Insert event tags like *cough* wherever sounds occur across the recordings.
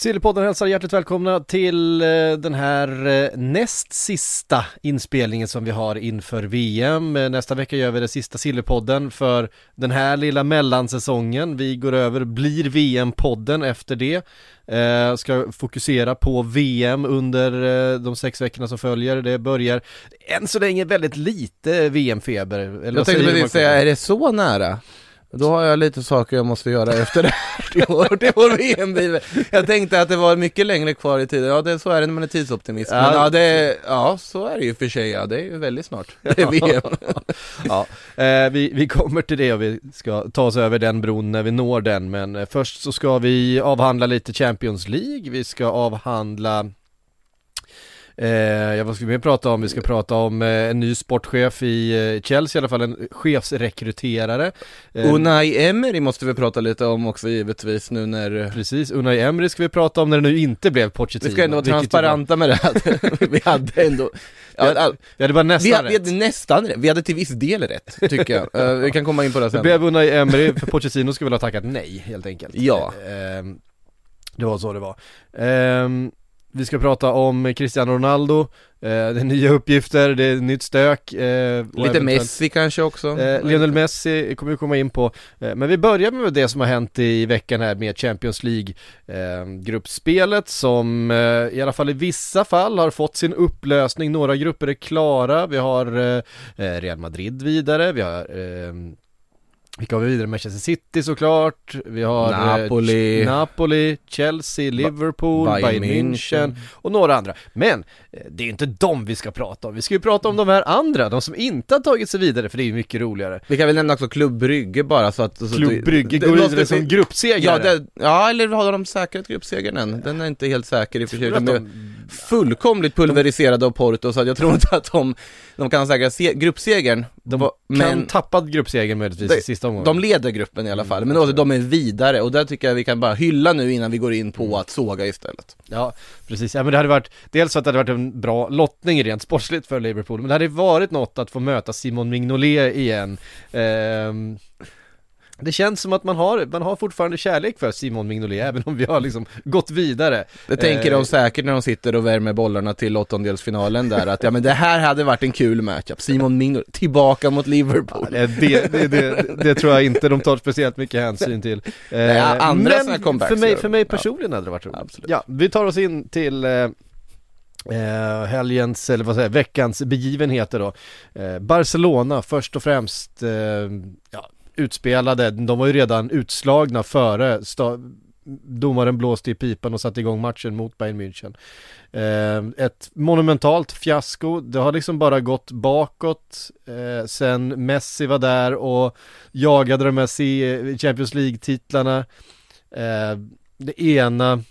Sillypodden hälsar hjärtligt välkomna till eh, den här eh, näst sista inspelningen som vi har inför VM. Eh, Nästa vecka gör vi det sista Sillypodden för den här lilla mellansäsongen. Vi går över, blir VM-podden efter det. Eh, ska fokusera på VM under de sex veckorna som följer. Det börjar än så länge väldigt lite VM-feber. Jag tänkte precis säga, är det så nära? Då har jag lite saker jag måste göra efter det här. Till vår VM Jag tänkte att det var mycket längre kvar i tiden, ja det, så är det när man är tidsoptimist. Men Ja. ja, det, ja så är det ju för sig, ja det är ju väldigt snart *laughs* Det är VM *laughs* Ja, eh, vi, vi kommer till det och vi ska ta oss över den bron när vi når den. Men eh, först så ska vi avhandla lite Champions League, vi ska avhandla Eh, ja, vad ska vi mer prata om? Vi ska prata om eh, en ny sportchef i eh, Chelsea, i alla fall en chefsrekryterare. Eh, Unai Emery måste vi prata lite om också givetvis nu när Precis, Unai Emery ska vi prata om när det nu inte blev Pochettino. Vi ska ändå vara transparenta med det här *laughs* Vi hade ändå ja, all, Ja, det var vi, nästan hade, vi rätt. hade nästan rätt, vi hade till viss del rätt tycker jag Eh, Vi kan komma in på det Det sen blev Unai Emery, för Pochettino skulle väl ha tackat nej helt enkelt. Ja. Ehm, det var så det var. Vi ska prata om Cristiano Ronaldo, eh, det är nya uppgifter, det är nytt stök. eh, Lite Messi kanske också. Eh, Lionel Messi kommer vi komma in på, eh, men vi börjar med det som har hänt i veckan här med Champions League eh, gruppspelet som eh, i alla fall i vissa fall har fått sin upplösning, några grupper är klara, vi har Real Madrid vidare, vi har vilka har vi vidare? Manchester City såklart, vi har eh, Napoli. Napoli, Chelsea, Liverpool, Bayern, München och några andra. Men eh, det är inte dem vi ska prata om, vi ska ju prata om de här andra, de som inte har tagit sig vidare för det är ju mycket roligare. Vi kan väl nämna också Klubb Brygge bara så att så Klubb Brygge det går vidare se- som gruppsegrare. Ja, det, ja, eller har de säkrat gruppsegern än? Den är inte helt säker i och för sig. De- fullkomligt pulveriserade av Porto så jag tror *laughs* inte att de, de kan säkra se, gruppsegern. De Va- kan men tappat gruppsegern möjligtvis i sista omgången. de leder gruppen i alla fall, men också, de är vidare och där tycker jag vi kan bara hylla nu innan vi går in på att såga istället. Ja, precis. Ja, men det hade varit, dels att det hade varit en bra lottning rent sportsligt för Liverpool, men det hade varit något att få möta Simon Mignolet igen. Ehm, det känns som att man har, man har fortfarande kärlek för Simon Mignolet, även om vi har liksom gått vidare. Det tänker Eh, de säkert när de sitter och värmer bollarna till åttondelsfinalen där, att ja men det här hade varit en kul matchup. Simon Mignolet, tillbaka mot Liverpool. Ja, det, det, det, det tror jag inte de tar speciellt mycket hänsyn till. *laughs* Eh, Nej, andra såna här men comebacks för mig, för mig Ja. personligen hade det varit roligt. Absolut. Ja, vi tar oss in till eh, eh, helgens, eller vad säger veckans begivenheter då. Eh, Barcelona först och främst, eh, ja, utspelade, de var ju redan utslagna före sta- domaren blåste i pipan och satte igång matchen mot Bayern München. Eh, ett monumentalt fiasko, det har liksom bara gått bakåt eh, sen Messi var där och jagade de här Champions League-titlarna. Eh, det ena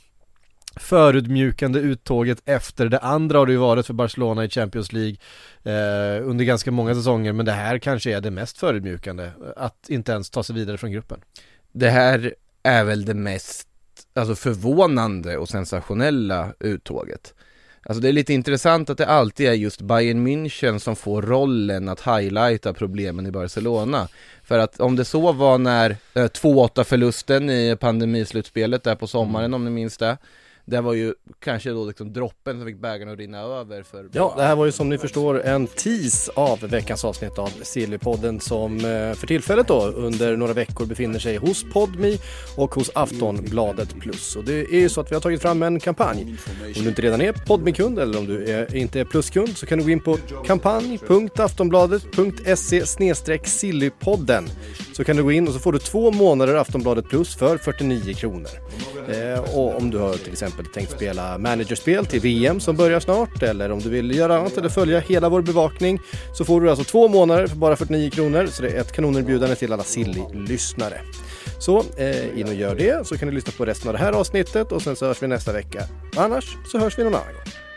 förutmjukande uttåget efter det andra har det ju varit för Barcelona i Champions League eh, under ganska många säsonger men det här kanske är det mest förutmjukande att inte ens ta sig vidare från gruppen. Det här är väl det mest alltså förvånande och sensationella uttåget. Alltså det är lite intressant att det alltid är just Bayern München som får rollen att highlighta problemen i Barcelona. För att om det så var när eh, 2-8 förlusten i pandemislutspelet där på sommaren om ni minns det. Det var ju kanske då liksom droppen som fick bägaren att rinna över för Ja, det här var ju som ni förstår en tease av veckans avsnitt av Sillypodden som eh, för tillfället då under några veckor befinner sig hos Podmi och hos Aftonbladet Plus. Och det är ju så att vi har tagit fram en kampanj. Om du inte redan är Podmi-kund eller om du är, inte är pluskund så kan du gå in på kampanj.aftonbladet.se sillypodden. Så kan du gå in och så får du två månader Aftonbladet Plus för 49 kronor. Eh, och om du har till exempel tänkt spela managerspel till VM som börjar snart eller om du vill göra annat eller följa hela vår bevakning så får du alltså två månader för bara 49 kronor så det är ett kanonerbjudande till alla Silly-lyssnare. Så eh, in och gör det så kan du lyssna på resten av det här avsnittet och sen så hörs vi nästa vecka. Annars så hörs vi någon annan gång.